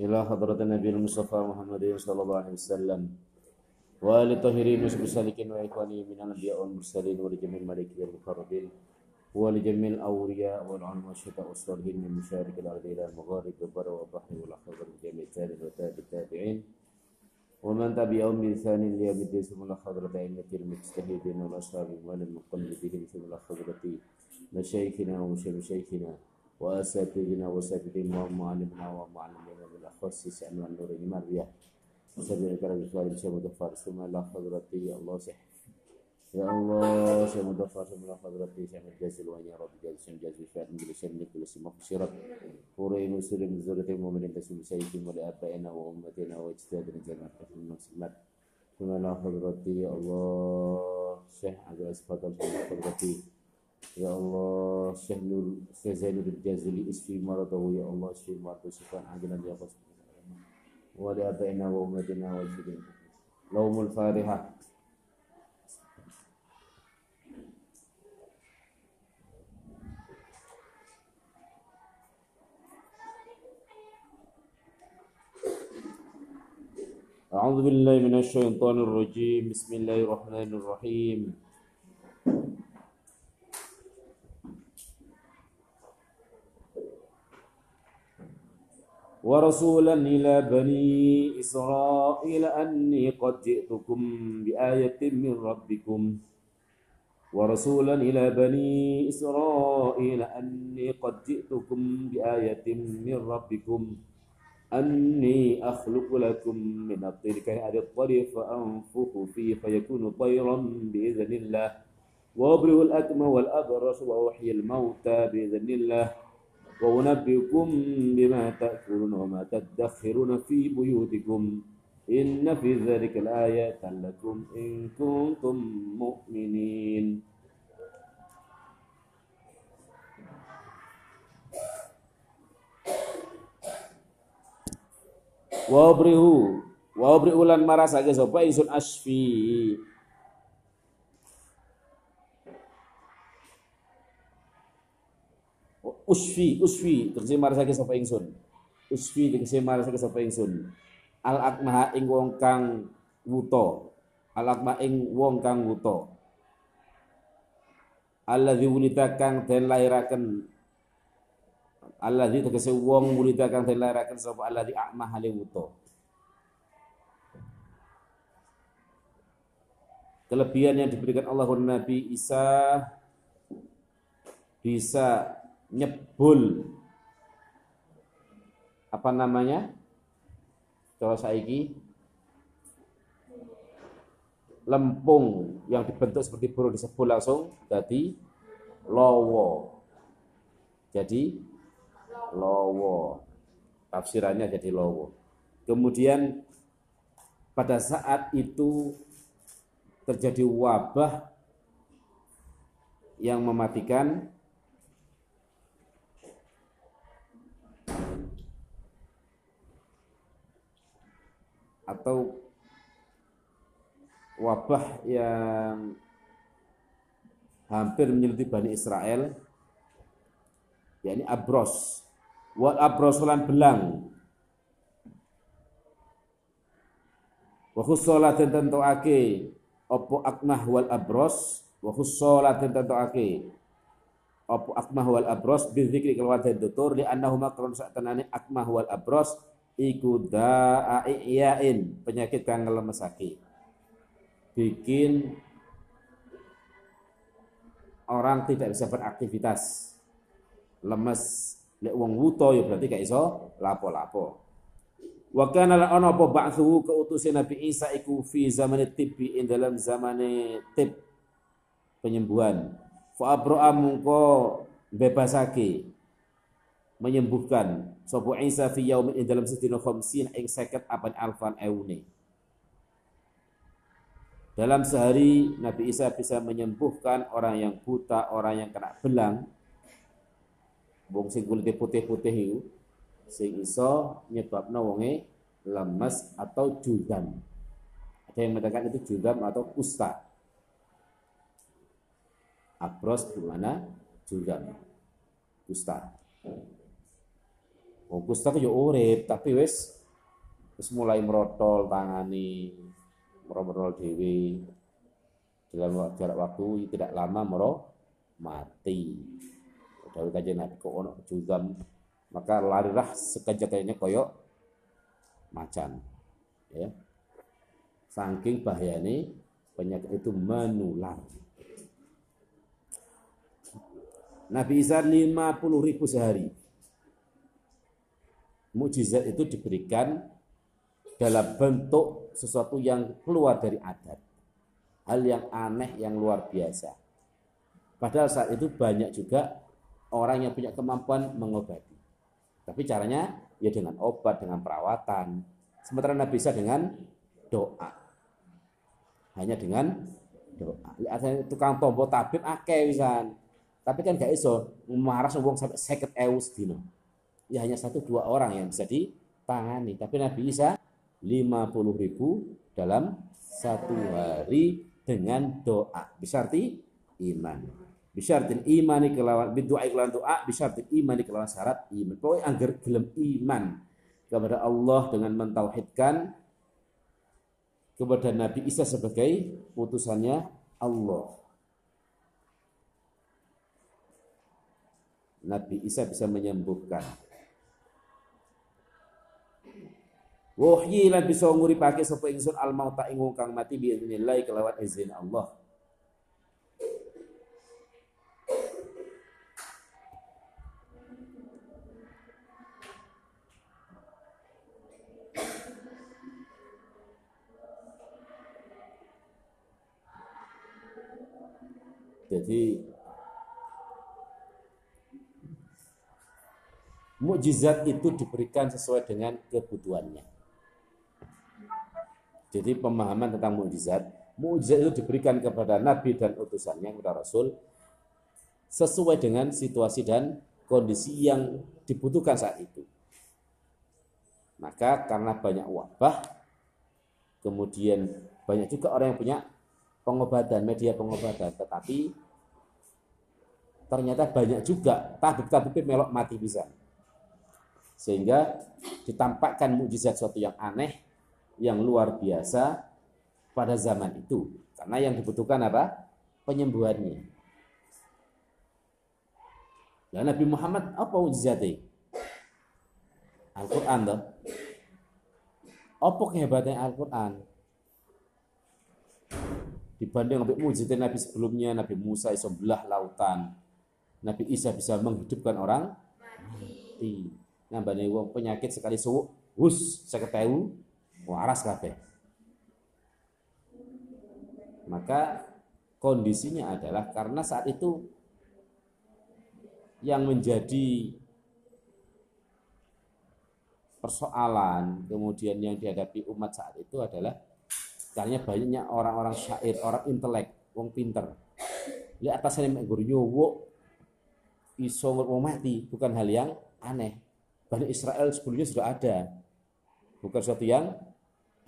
إلى حضرة النبي المصطفى محمد صلى الله عليه وسلم. وآل الطاهرين والسالكين وإخواني من الأنبياء والمرسلين ولجميع الملائكة المقربين ولجميع الأولياء والعلماء والشهداء والصالحين من مشارق الأرض إلى المغارب والبر والبحر والأخضر وجميع التابعين وتابع التابعين ومن تبعهم بإحسان ليوم الدين ثم إلى حضرة أئمة المجتهدين والأصحاب والمقلدين ثم إلى حضرة مشايخنا ومشايخنا وأساتذتنا وأساتذتنا ومعلمنا ومعلمنا بالأخص شأن النور المرية وسبيل الكرم الكريم شيخ مظفر ثم إلى حضرة الله صح يا الله شيخ مظفر ثم إلى حضرة شيخ الجزل وأن يا رب جل شيخ جزل فعل من شيخ كل اسم مغفرة ورأي مسلم من زورة المؤمنين تسلم سيدهم ولآبائنا وأمتنا واجتهادنا جميعا في المسلمات ثم إلى حضرة يا الله شيخ عبد العزيز فضل ثم إلى حضرة Ya Allah, Syekh Nur Syekh Zainuddin يا الله سهل خزال الجازل اسفي مرضه يا الله اسفي مرضه شفاء عاجلا يا رب. ولآبائنا وأمتنا والسجن لوم الفارحة أعوذ بالله من الشيطان الرجيم. بسم الله الرحمن الرحيم. ورسولا إلى بني إسرائيل أني قد جئتكم بآية من ربكم. ورسولا إلى بني إسرائيل أني قد جئتكم بآية من ربكم. أني أخلق لكم من الطير كهذه الطير فأنفخ فيه فيكون طيرا بإذن الله. وأبرئ الأكمى والأبرص وأحيي الموتى بإذن الله. وأنبئكم بما تأكلون وما تدخرون في بيوتكم إن في ذلك الآيات لكم إن كنتم مؤمنين. Wabrihu Wabrihu lan marasake sapa ingsun asfi usfi usfi tegese marasake sapa ingsun? Usfi tegese marasake sapa ingsun? Al akmaha ing wong kang wuta. Al akma ing wong kang wuta. Alladzi wulida kang den lairaken alladzi tegese wong wulida kang den lairaken sapa alladzi akmah hale wuta. Kelebihan yang diberikan Allah Nabi Isa bisa nyebul. Apa namanya? Kalau saiki lempung yang dibentuk seperti burung disebul langsung jadi lowo jadi lowo tafsirannya jadi lowo kemudian pada saat itu terjadi wabah yang mematikan atau wabah yang hampir menyeluti Bani Israel yakni abros. Wal abrosulan belang. Wa khussalatin tentuake opo akmah wal abros wa khussalatin tentuake opo akmah wal abros bizikri keluar dan tutur li annahuma kron satenane akmah wal abros iku da'iyain penyakit kang ngelemesake bikin orang tidak bisa beraktivitas. Lemes lek wong wuto ya berarti gak iso lapo-lapo. Wa kana la ana apa ba'thu Nabi Isa iku fi zaman tibbi in dalam zaman tib penyembuhan. Fa abra mungko bebasake menyembuhkan sapa Isa fi yaumin ing dalam sedina khamsin ing 50 apan alfan eune. Dalam sehari Nabi Isa bisa menyembuhkan orang yang buta, orang yang kena belang. Wong sing kulite putih-putih itu sing iso nyebabna wonge lemes atau judam. Ada yang mengatakan itu judam atau kusta. Abros di mana? Judam. Kusta. Oh, Gustav yo urip, tapi wis wis mulai merotol tangani, merotol dewi dalam jarak waktu tidak lama mero mati. Dawuh kajian Nabi kok ono kejuzam maka larilah sekejap-kejapnya koyok macan ya. Saking bahayanya penyakit itu menular. Nabi Isa 50 ribu sehari mukjizat itu diberikan dalam bentuk sesuatu yang keluar dari adat. Hal yang aneh yang luar biasa. Padahal saat itu banyak juga orang yang punya kemampuan mengobati. Tapi caranya ya dengan obat dengan perawatan. Sementara Nabi Isa dengan doa. Hanya dengan doa. Ada tukang tombo tabib akeh wisan tapi kan gak iso marah wong sampai seket ewu sedino ya hanya satu dua orang yang bisa ditangani. Tapi Nabi Isa 50 ribu dalam satu hari dengan doa. Bisa arti iman. Bisyartin imani kelawan bidu'a kelawan doa bisyartin imani kelawan syarat iman. Pokoknya agar gelem iman kepada Allah dengan mentauhidkan kepada Nabi Isa sebagai putusannya Allah. Nabi Isa bisa menyembuhkan Wahyi lan bisa nguripake sapa ingsun al mauta ing kang mati bi idznillah kelawan izin Allah. Jadi mukjizat itu diberikan sesuai dengan kebutuhannya. Jadi pemahaman tentang mukjizat, mukjizat itu diberikan kepada nabi dan utusannya kepada rasul sesuai dengan situasi dan kondisi yang dibutuhkan saat itu. Maka karena banyak wabah, kemudian banyak juga orang yang punya pengobatan, media pengobatan, tetapi ternyata banyak juga tabib-tabib melok mati bisa. Sehingga ditampakkan mukjizat suatu yang aneh yang luar biasa pada zaman itu. Karena yang dibutuhkan apa? Penyembuhannya. Dan Nabi Muhammad apa mujizatnya? Al-Quran toh. Apa kehebatannya Al-Quran? Dibanding Nabi mujizat Nabi sebelumnya, Nabi Musa iso belah lautan. Nabi Isa bisa menghidupkan orang mati. Nambah penyakit sekali suwuk, hus seketeu waras kabeh. Maka kondisinya adalah karena saat itu yang menjadi persoalan kemudian yang dihadapi umat saat itu adalah karena banyaknya orang-orang syair, orang intelek, wong pinter. Lihat atasnya mek guru nyowo iso mati bukan hal yang aneh. Bani Israel sebelumnya sudah ada. Bukan sesuatu yang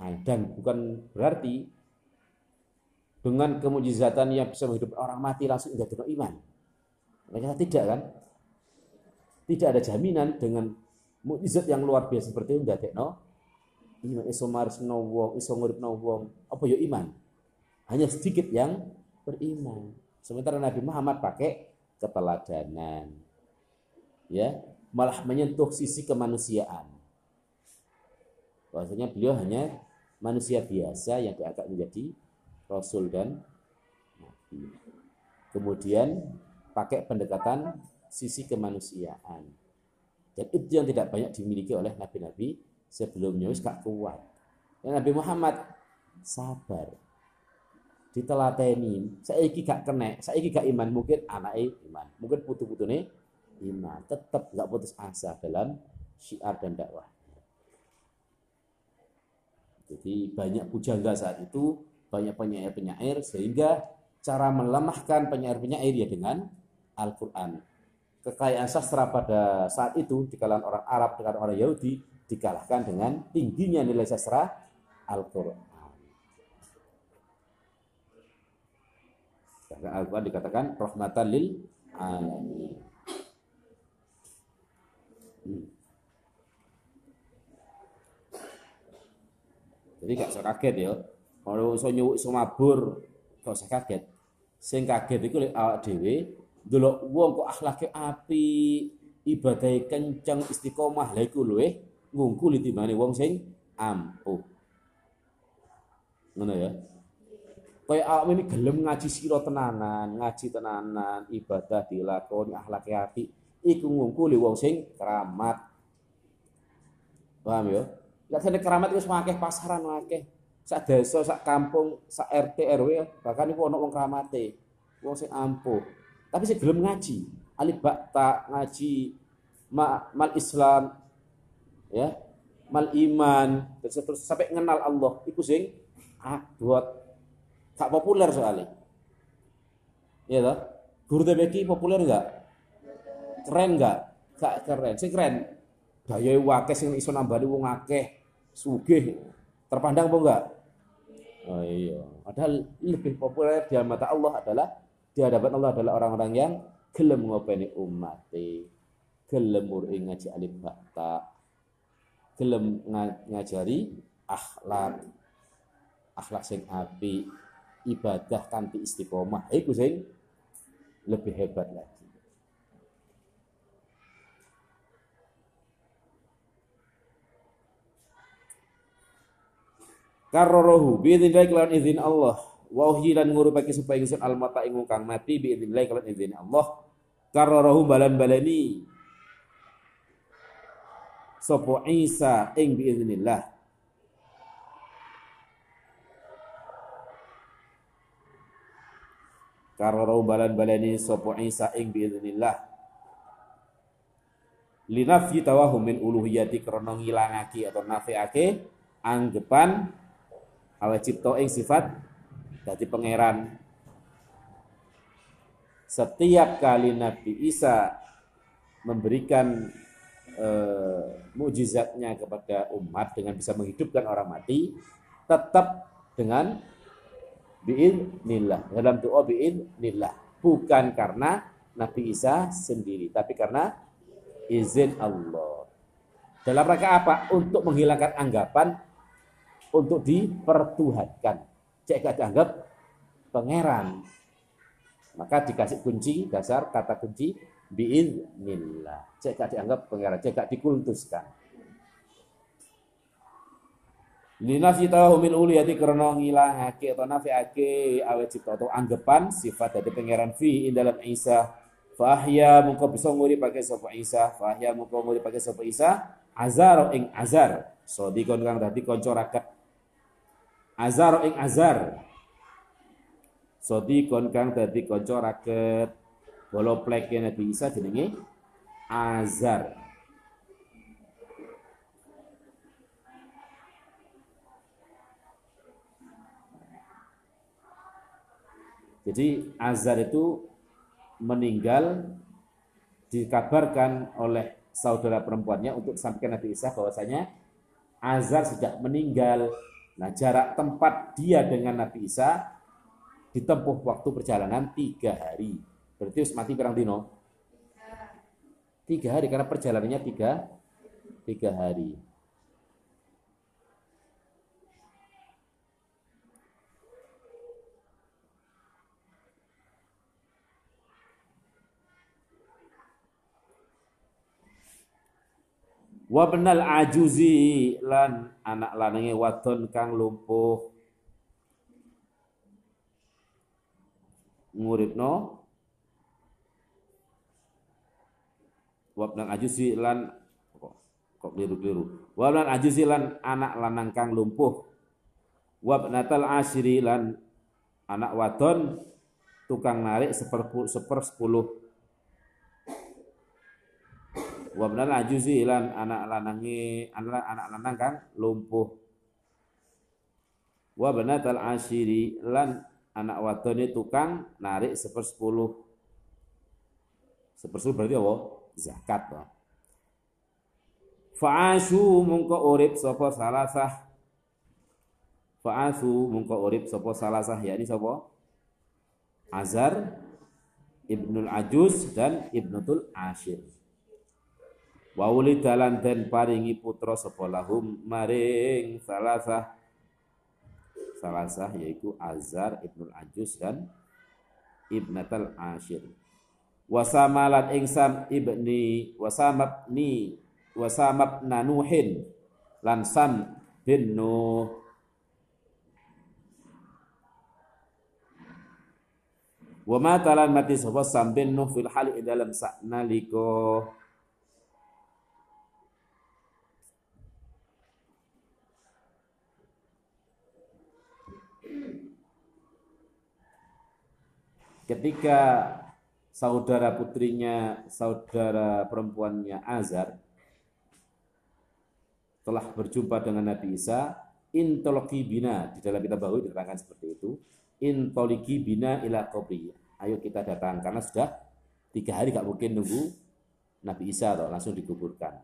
Nah, dan bukan berarti dengan kemujizatan yang bisa menghidupkan orang mati langsung tidak ada iman. Mereka tidak kan? Tidak ada jaminan dengan mujizat yang luar biasa seperti itu tidak no iman. Iso maris no wong iso ngurip no wong apa ya iman? Hanya sedikit yang beriman. Sementara Nabi Muhammad pakai keteladanan. Ya malah menyentuh sisi kemanusiaan bahwasanya beliau hanya manusia biasa yang diangkat menjadi rasul dan nabi. Kemudian pakai pendekatan sisi kemanusiaan. Dan itu yang tidak banyak dimiliki oleh nabi-nabi sebelumnya wis gak kuat. Dan Nabi Muhammad sabar. Ditelateni, saiki gak kena, saiki gak iman, mungkin anaknya iman, mungkin putu-putune iman, tetap gak putus asa dalam syiar dan dakwah. Jadi banyak pujangga saat itu, banyak penyair-penyair sehingga cara melemahkan penyair-penyair ya dengan Al-Qur'an. Kekayaan sastra pada saat itu di kalangan orang Arab dengan orang Yahudi dikalahkan dengan tingginya nilai sastra Al-Qur'an. Al-Quran dikatakan rahmatan lil alamin. Hmm. Jadi gak usah kaget ya. Kalau iso nyuwuk iso mabur, gak usah kaget. Sing kaget iku lek awak dhewe ndelok wong kok akhlake api, ibadahe kenceng, istiqomah, lha iku luwih ngungkuli timbangane wong sing ampuh. Ngono ya. Kaya awak ini gelem ngaji sira tenanan, ngaji tenanan, ibadah dilakoni, akhlake api, iku ngungkuli wong sing keramat. Paham ya? Lek sene keramat wis akeh pasaran akeh. Sak desa, sak kampung, sak RT RW bahkan iku ana wong keramate. Wong sing ampuh. Tapi sing gelem ngaji, alif bakta ngaji ma, mal Islam ya, mal iman terus, terus sampai kenal Allah iku sing buat gak populer soalnya. Iya toh? Guru TBK populer enggak? Keren enggak? Gak keren. Sing keren gaya wakil sing iso nambani wong akeh, sugih. Terpandang apa enggak? Oh iya. Padahal lebih populer di mata Allah adalah di hadapan Allah adalah orang-orang yang gelem ngopeni umat, gelem muri ngaji alif bakta, gelem ngajari akhlak, akhlak sing api, ibadah kanthi istiqomah. Iku sing lebih hebat lagi. Karrohu biidznillah kelawan izin Allah. Wa uhyi lan ngurupake supaya ingsun almata ing kang mati biidznillah kelawan izin Allah. Karrohu balan-balani sapa Isa ing biidznillah. Karrohu balan-balani sapa Isa ing biidznillah. Linafyi tawahum min uluhiyati krana ngilangake atau nafiake anggapan awet cipta ing sifat dadi pangeran. Setiap kali Nabi Isa memberikan eh, mujizatnya kepada umat dengan bisa menghidupkan orang mati tetap dengan biidnillah dalam doa biidnillah bukan karena Nabi Isa sendiri tapi karena izin Allah. Dalam rangka apa? Untuk menghilangkan anggapan untuk dipertuhankan. Cek gak dianggap pangeran. Maka dikasih kunci dasar kata kunci biiznillah. Cek gak dianggap pangeran, cek gak dikultuskan. Linafi tahu min uliyati karena ngilangake atau nafiake awet cipta atau anggapan sifat dari pangeran fi dalam Isa fahya muka bisa nguri pakai sapa Isa fahya muka nguri pakai sapa Isa azar ing azar so dikon kang dadi kanca raket Azar ing azar. Sodikon kang dadi kanca raket bolo pleke Nabi Isa jenenge Azar. Jadi Azar itu meninggal dikabarkan oleh saudara perempuannya untuk sampaikan Nabi Isa bahwasanya Azar sudah meninggal Nah, jarak tempat dia dengan Nabi Isa ditempuh waktu perjalanan tiga hari. Berarti harus mati perang dino? Tiga hari, karena perjalanannya tiga, tiga hari. Wa benal ajuzi lan anak lanange wadon kang lumpuh. Nguripno wa benal ajuzi lan kok keliru-keliru. Wa benal ajuzi lan anak lanang kang lumpuh. Wa benatal asyri lan anak wadon tukang narik seper, seper sepuluh wa minal ajuzi lan anak lanangi anak anak lanang kang lumpuh. Wa banatal asyiri lan anak wadone tukang narik sepersepuluh. Sepersepuluh berarti apa? Zakat toh. Fa'asu mungko urip sapa salasah. Fa'asu mungko urip sapa salasah yakni sapa? Azar Ibnul Ajuz dan Ibnutul Ashir Wa dalan den paringi putra sapa lahum maring salasah. Salasah yaitu Azar Ibnul Ajus dan Ibnatal Ashir. Wasamalat ingsan ibni wasamabni wasamab nanuhin lan sam bin Nuh. Wa ma talan mati sapa sam bin Nuh fil hali dalam saknalika ketika saudara putrinya, saudara perempuannya Azar telah berjumpa dengan Nabi Isa, intoloki bina di dalam kitab bahu diterangkan seperti itu, intoliki bina ila kubri. Ayo kita datang karena sudah tiga hari gak mungkin nunggu Nabi Isa atau langsung dikuburkan.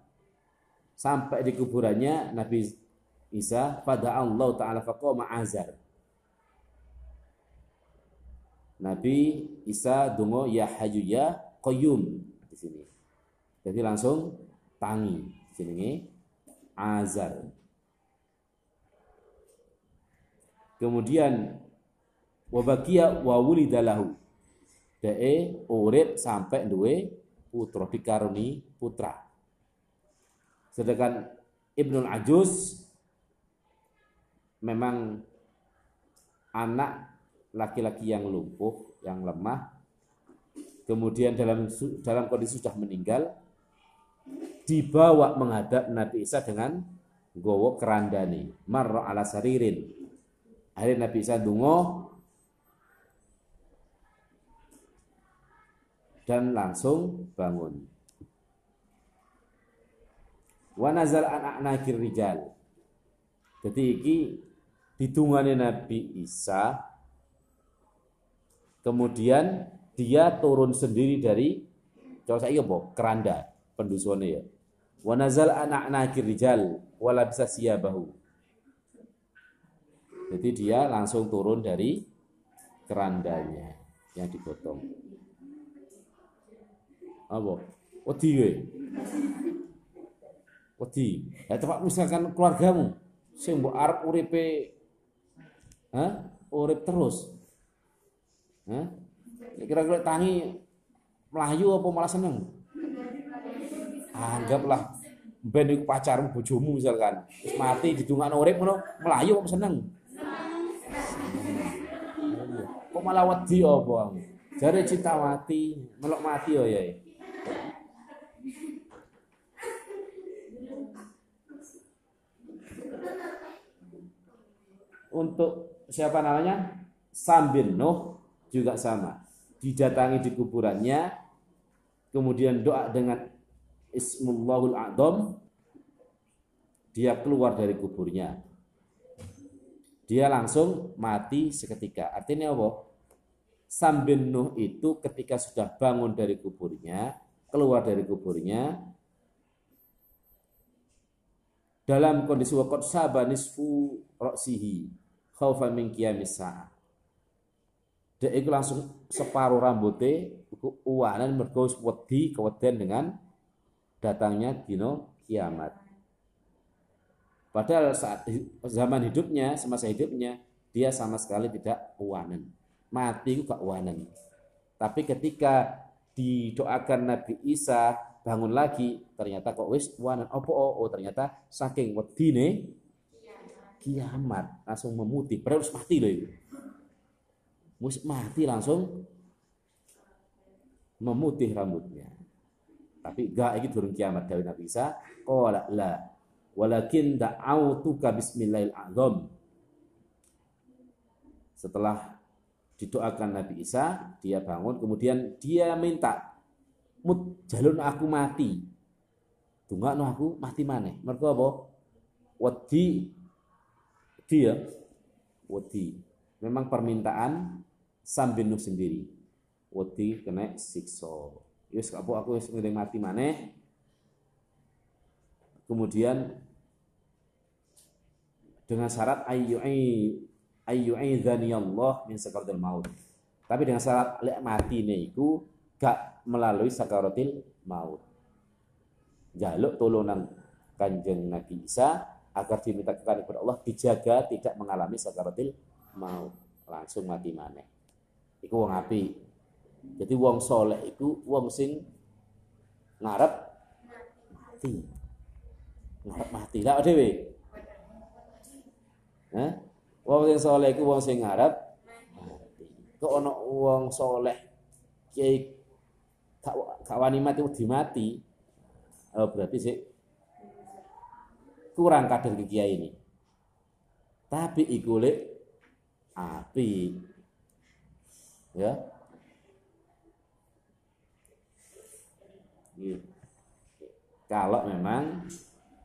Sampai di kuburannya Nabi Isa pada Allah Taala faqama Azar Nabi Isa dungo ya hayu ya qayyum di sini. Jadi langsung tangi sini azar. Kemudian wabakia wa wulidalahu. Dae urip sampai duwe putra dikaruni putra. Sedangkan Ibnul Ajuz memang anak laki-laki yang lumpuh, yang lemah, kemudian dalam dalam kondisi sudah meninggal, dibawa menghadap Nabi Isa dengan gowo kerandani, marro ala saririn. Akhirnya Nabi Isa dungo dan langsung bangun. Wa nazal anak nakir rijal. Jadi iki ditungane Nabi Isa Kemudian dia turun sendiri dari kalau saya apa? Keranda pendusone ya. Wa nazal anak nakir rijal wala bisa siabahu. Jadi dia langsung turun dari kerandanya yang dipotong. Apa? Wedi we. Wedi. Ya tepat misalkan keluargamu sing mbok arep uripe Hah? Urip terus. Kira-kira tangi melayu apa malah seneng? Anggaplah ben iku pacarmu bojomu misalkan. Wis mati didungakno urip ngono, melayu apa seneng? Kok malah wedi apa? Jare cinta mati, melok mati oh ya. Untuk siapa namanya? Sambin Nuh juga sama. Didatangi di kuburannya, kemudian doa dengan Ismullahul A'dham, dia keluar dari kuburnya. Dia langsung mati seketika. Artinya apa? Sam bin Nuh itu ketika sudah bangun dari kuburnya, keluar dari kuburnya, dalam kondisi wakot sabanisfu roksihi khaufa min qiyamis Dek itu langsung separuh rambutnya iku uwanan mergo wedi keweden dengan datangnya dino kiamat. Padahal saat zaman hidupnya, semasa hidupnya, dia sama sekali tidak uwanan. Mati itu gak uwanan. Tapi ketika didoakan Nabi Isa bangun lagi, ternyata kok wis uwanan. Apa oh, oh, ternyata saking wedine kiamat langsung memutih. Padahal harus mati loh itu mus mati langsung memutih rambutnya. Tapi gak iki turun kiamat dari Nabi Isa, qala la walakin da'autuka bismillahil azam. Setelah didoakan Nabi Isa, dia bangun kemudian dia minta mut jalun aku mati. Tunggu aku mati mana? Mereka apa? Wedi dia wedi. Memang permintaan Sam bin Nuh sendiri. Wedi kena sikso. Yus aku aku wis ngiring mati maneh. Kemudian dengan syarat ayyu'i ayyu'idhani Allah min sakaratil maut. Tapi dengan syarat lek mati niku gak melalui sakaratil maut. Jaluk tolongan Kanjeng Nabi Isa agar diminta kepada Allah dijaga tidak mengalami sakaratil mau langsung mati maneh. Iku wong api. Jadi wong soleh itu wong sing ngarep mati. Ngarep mati. Lah dhewe. Hah? Wong sing soleh iku wong sing ngarep mati. Kok ana wong soleh kiai gak wani mati mati. Oh, berarti sih kurang kader ke kiai ini. Tapi iku lek api. Ya. Gitu. Kalau memang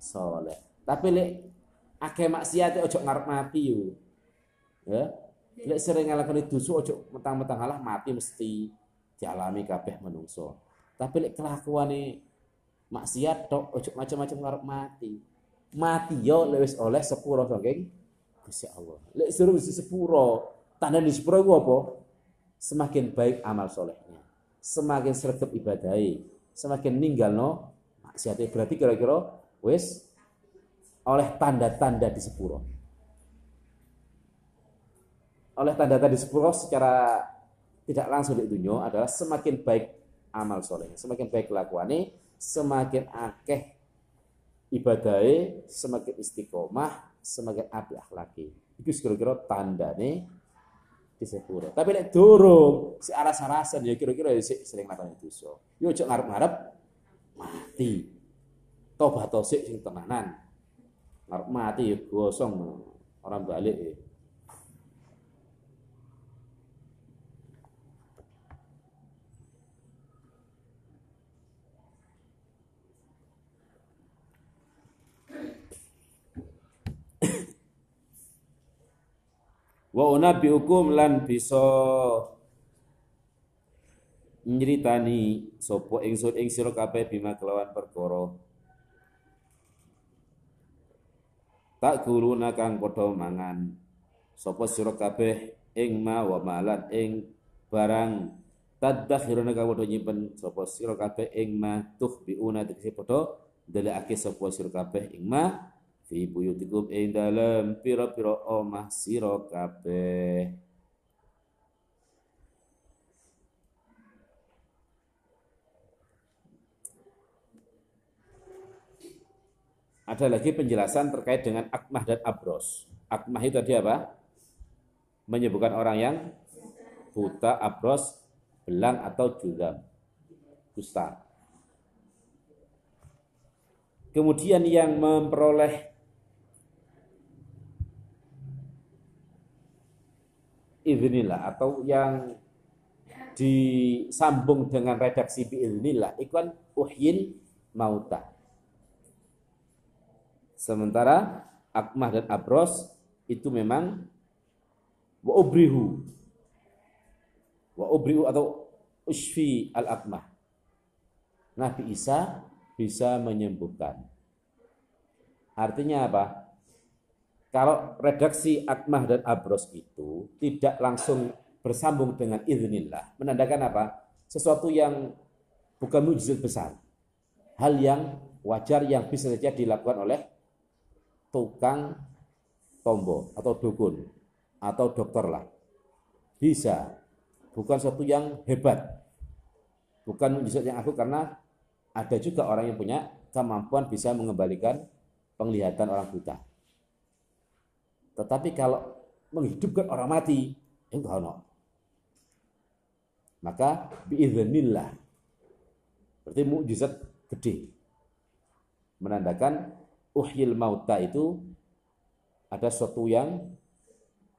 soleh. Tapi lek akeh maksiat ojo ngarep mati yo. Ya. Lek sering ngalakoni dosa ojo mentang-mentang halah mati mesti dialami kabeh menungso. Tapi lek kelakuane maksiat tok ojo macam-macam ngarep mati mati yo lewis oleh sepuro saking Gusti Allah. Lek suruh sepuro, tanda di sepuro itu apa? Semakin baik amal solehnya, semakin sergap ibadai, semakin ninggal no maksiatnya. Berarti kira-kira wis oleh tanda-tanda di sepuro. Oleh tanda-tanda di sepuro secara tidak langsung di dunia adalah semakin baik amal solehnya, semakin baik kelakuannya, semakin akeh ibadai semakin istiqomah, semakin api akhlaki. Itu kira-kira tandane di sepuro. Tapi nek durung si aras-arasan ya kira-kira ya si sering lakoni dosa. Yo ngarep-ngarep mati. Tobat tosik sing tenanan. Ngarep mati ya gosong orang balik ya. Wa unabbiukum lan bisa nyritani sapa ingsun ing sira kabeh bima kelawan perkara. Tak guruna kang padha mangan. Sapa sira kabeh ing ma wa malan ing barang tadakhiruna kang padha nyimpen sapa sira kabeh ing ma tuhbiuna tegese padha ndelekake sapa sira kabeh ing ma fi buyutikum ing dalem pira-pira omah sira kabeh Ada lagi penjelasan terkait dengan akmah dan abros. Akmah itu tadi apa? Menyebutkan orang yang buta, abros, belang atau juga kusta. Kemudian yang memperoleh iznillah atau yang disambung dengan redaksi biiznillah itu kan uhyin mauta. Sementara akmah dan abros itu memang wa ubrihu wa ubrihu atau usfi al akmah. Nabi Isa bisa menyembuhkan. Artinya apa? Kalau redaksi akmah dan abros itu tidak langsung bersambung dengan iznillah, menandakan apa? Sesuatu yang bukan mujizat besar. Hal yang wajar yang bisa saja dilakukan oleh tukang tombo atau dukun atau dokter lah. Bisa. Bukan sesuatu yang hebat. Bukan mujizat yang aku karena ada juga orang yang punya kemampuan bisa mengembalikan penglihatan orang buta. Tetapi kalau menghidupkan orang mati, itu ono. Maka biiznillah. Berarti mukjizat gede. Menandakan uhyil mauta itu ada sesuatu yang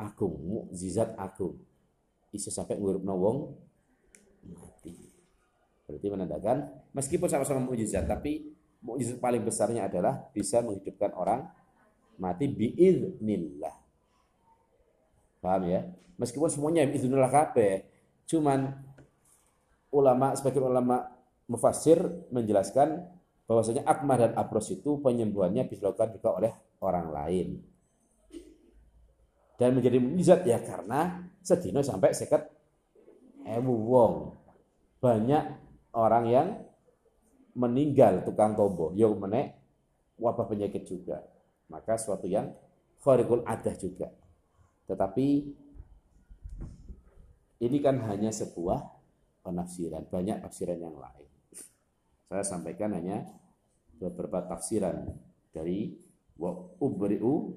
agung, mukjizat agung. Bisa sampai ngurupna wong mati. Berarti menandakan meskipun sama-sama mukjizat tapi mukjizat paling besarnya adalah bisa menghidupkan orang mati biiznillah. Paham ya? Meskipun semuanya biiznillah kabeh, cuman ulama sebagian ulama mufasir menjelaskan bahwasanya akmah dan abros itu penyembuhannya bisa dilakukan juga oleh orang lain. Dan menjadi mujizat ya karena sedino sampai seket ewu wong. Banyak orang yang meninggal tukang tombo, yo menek wabah penyakit juga. Maka suatu yang khariqul adah juga. Tetapi ini kan hanya sebuah penafsiran, banyak tafsiran yang lain. Saya sampaikan hanya beberapa tafsiran dari wa ubri'u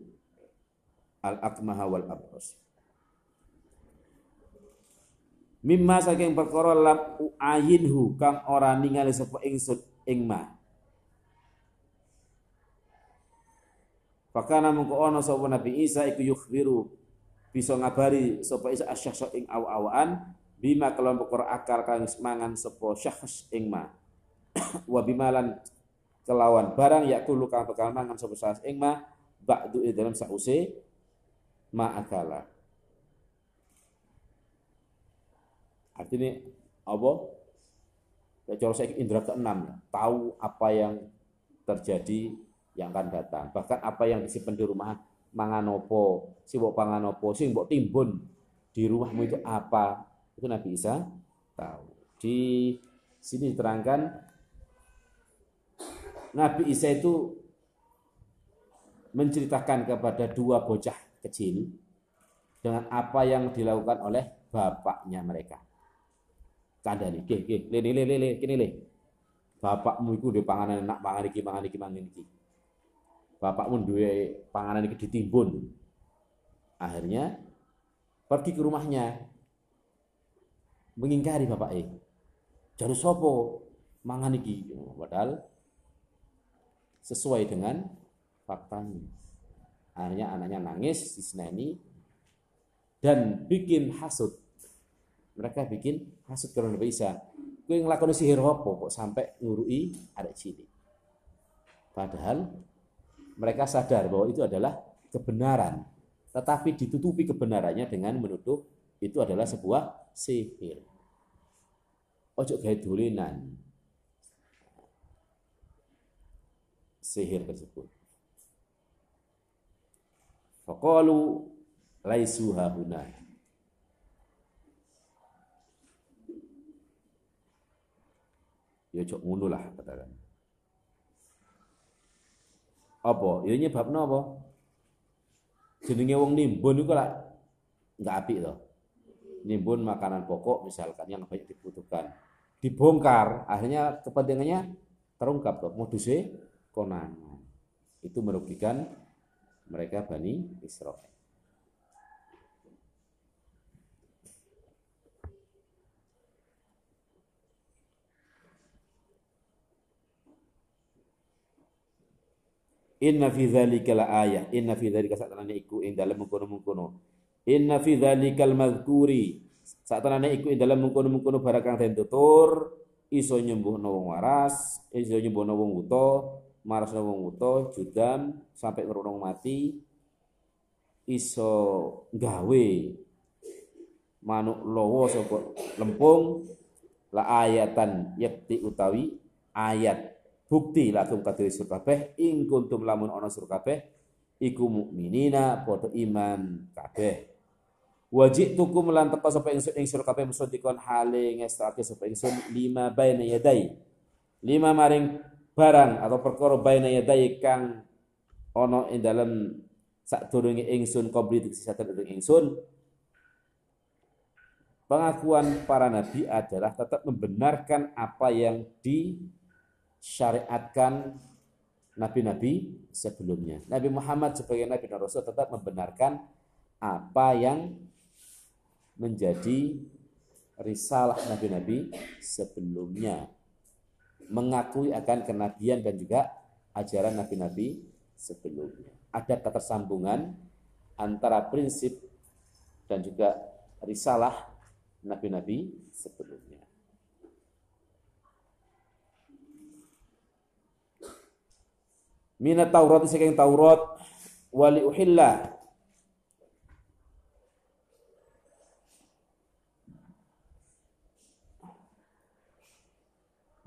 al-akmaha wal abros. Mimma saking perkara lam uayinhu kang ora ningali sapa ingsun ing ma. Fakana mengko ana sapa Nabi Isa iku yukhbiru bisa ngabari sapa Isa asyakhs ing aw-awaan bima kelompok akal kang mangan sapa syakhs ing ma. Wa bimalan kelawan barang yakulu kang bakal mangan sapa syakhs ing ma ba'du dalam sause ma akala. Artinya apa? Ya saya indra keenam, tahu apa yang terjadi yang akan datang. Bahkan apa yang disimpan di rumah manganopo, si panganopo, si bok timbun di rumahmu itu apa? Itu Nabi Isa tahu. Di sini diterangkan Nabi Isa itu menceritakan kepada dua bocah kecil dengan apa yang dilakukan oleh bapaknya mereka kandhani nggih nggih le le le le kene le bapakmu iku duwe panganan enak pangan iki mangan iki mangan iki bapakmu duwe panganan iki ditimbun. Akhirnya pergi ke rumahnya. Mengingkari bapak eh jadi sopo mangan iki? Padahal sesuai dengan faktanya. Akhirnya anaknya nangis diseneni dan bikin hasut. Mereka bikin hasut kalau Nabi Isa. Kue ngelakoni sihir apa kok sampai ngurui adik cilik. Padahal mereka sadar bahwa itu adalah kebenaran. Tetapi ditutupi kebenarannya dengan menuduh itu adalah sebuah sihir. Ojo dolinan. Sihir tersebut. Faqalu laisu hahuna. ya cok ngono katakan apa? Ya nyebabno apa? Jenenge wong nimbun iku lah enggak apik to. Nimbun makanan pokok misalkan yang banyak dibutuhkan. Dibongkar akhirnya kepentingannya terungkap tuh modusnya konangan. Itu merugikan mereka Bani Israel Inna fi dzalika la ayah. Inna fi dzalika satanane iku ing dalem mengkono-mengkono. Inna fi dzalikal madhkuri. Satanane iku ing dalem mengkono-mengkono barang kang den tutur iso nyembuhno wong waras, iso nyembuhno wong wuta, marasno wong wuta, judam sampai ngrunung mati iso gawe manuk lowo sapa lempung la ayatan yakti utawi ayat bukti lakum kadiri sur kabeh. Ing kuntum lamun ana sur kabeh iku mukminina padha iman kabeh. Wajib tukum lan teka sapa ingsun ing sur kabeh musaddiqon hale ngestake sapa ingsun lima baina yadai. Lima maring barang atau perkara baina yadai kang ana ing dalem sadurunge ingsun qabli ing ingsun. Pengakuan para nabi adalah tetap membenarkan apa yang di syariatkan nabi-nabi sebelumnya. Nabi Muhammad sebagai nabi dan rasul tetap membenarkan apa yang menjadi risalah nabi-nabi sebelumnya. Mengakui akan kenabian dan juga ajaran nabi-nabi sebelumnya. Ada ketersambungan antara prinsip dan juga risalah nabi-nabi sebelumnya. Minat Taurat saking Taurat. Wali uhilla.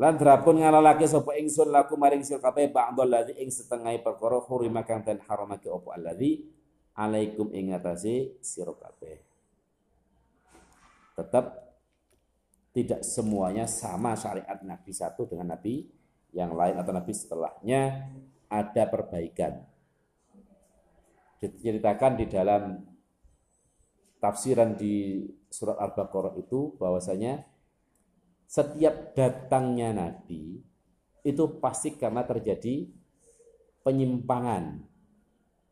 Lan drapun ngalalake sapa ingsun laku maring sira kabeh ba'dal ladzi ing setengah perkara hurima kang den haramake apa alladzi alaikum ing atase sira kabeh. Tetap tidak semuanya sama syariat Nabi satu dengan Nabi yang lain atau Nabi setelahnya ada perbaikan. diceritakan di dalam tafsiran di surat Al-Baqarah itu bahwasanya setiap datangnya nabi itu pasti karena terjadi penyimpangan.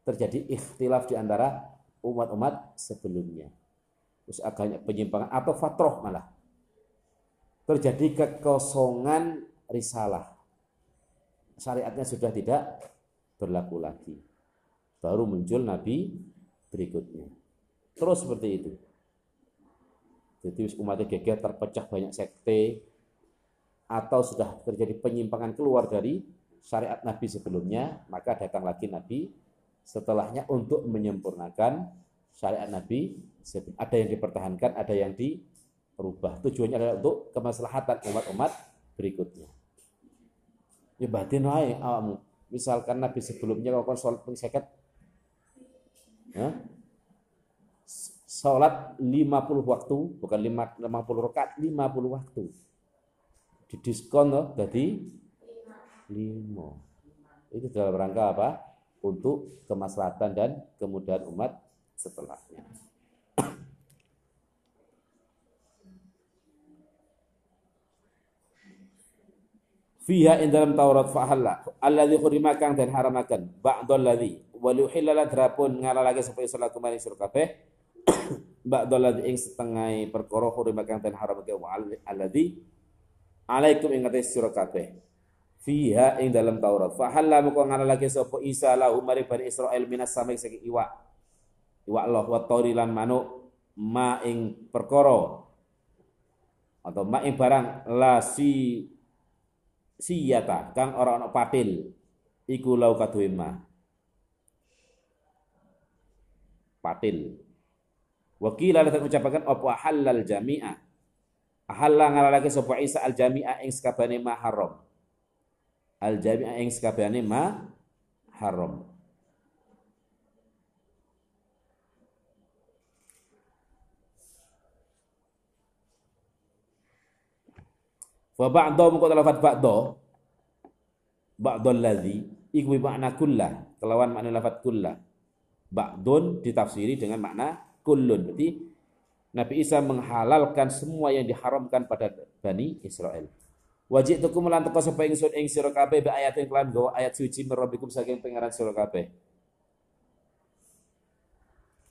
Terjadi ikhtilaf di antara umat-umat sebelumnya. Terus agaknya penyimpangan atau fatroh malah. Terjadi kekosongan risalah. Syariatnya sudah tidak berlaku lagi. Baru muncul nabi berikutnya. Terus seperti itu. Jadi umatnya geger terpecah banyak sekte atau sudah terjadi penyimpangan keluar dari syariat Nabi sebelumnya, maka datang lagi Nabi setelahnya untuk menyempurnakan syariat Nabi. Ada yang dipertahankan, ada yang dirubah. Tujuannya adalah untuk kemaslahatan umat-umat berikutnya. Ya batin wae awamu. Misalkan Nabi sebelumnya melakukan sholat pengseket, ya, sholat 50 waktu, bukan 50 rakaat, 50 waktu. Didiskon loh, jadi 5. Itu dalam rangka apa? Untuk kemaslahatan dan kemudahan umat setelahnya. Fiha in dalam Taurat fahalla. Alladzi khurima kang dan haramakan ba'dal ladzi wa yuhillala drapun ngalalake sapa salat kemarin surga kabeh. Ba'dal ing setengah perkara hurima kang den haramake wa alladzi alaikum ing atas sira kabeh. Fiha ing dalam Taurat. Fa halla moko lagi sapa Isa lahu mari bani Israil minas samai saking iwa iwa Allah wa tauri lan manuk. Ma ing perkara. Atau ma ing barang. La si siyata kang ora ana patil iku lau kaduwe ma patil Wakil ada ucapakan apa halal jami'ah. Ahalla ngalalake sapa Isa al jami'ah ing sakabehane ma haram. Al jami'ah ing sakabehane ma haram. Wa ba'da muka lafat ba'da ba'da alladhi iku makna kullah kelawan makna lafat kullah ba'dun ditafsiri dengan makna kullun. Berarti Nabi Isa menghalalkan semua yang diharamkan pada Bani Israel. Wajib tuku melan teko sapa ingsun ing sira kabeh be ayat kelan gawa ayat suci merobikum saking pangeran sira kabeh.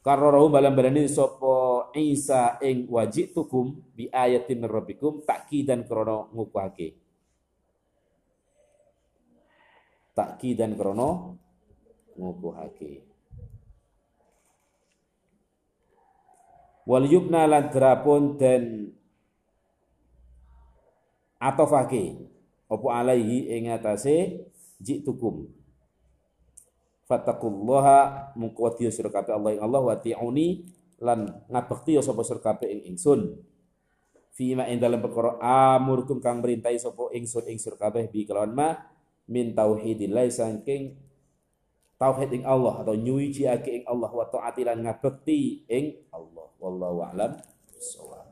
Karena balam berani sapa Isa ing wajib tukum bi ayatin rabbikum takkidan krana ngukuhake. Takkidan krana ngukuhake. wal yubna lan drapun den atofake apa alaihi ing atase jitukum fattaqullaha mungko sira kabeh Allah ing Allah wa ti'uni lan ngabekti sapa sira kabeh ing ingsun. Fima ing dalam perkara amurkum kang merintahi sapa ingsun ing sira kabeh bi kelawan ma min tauhidillah saking tauhid ing Allah atau nyuwiji ing Allah wa taati lan ngabekti ing Allah. Wallahu a'lam bissawab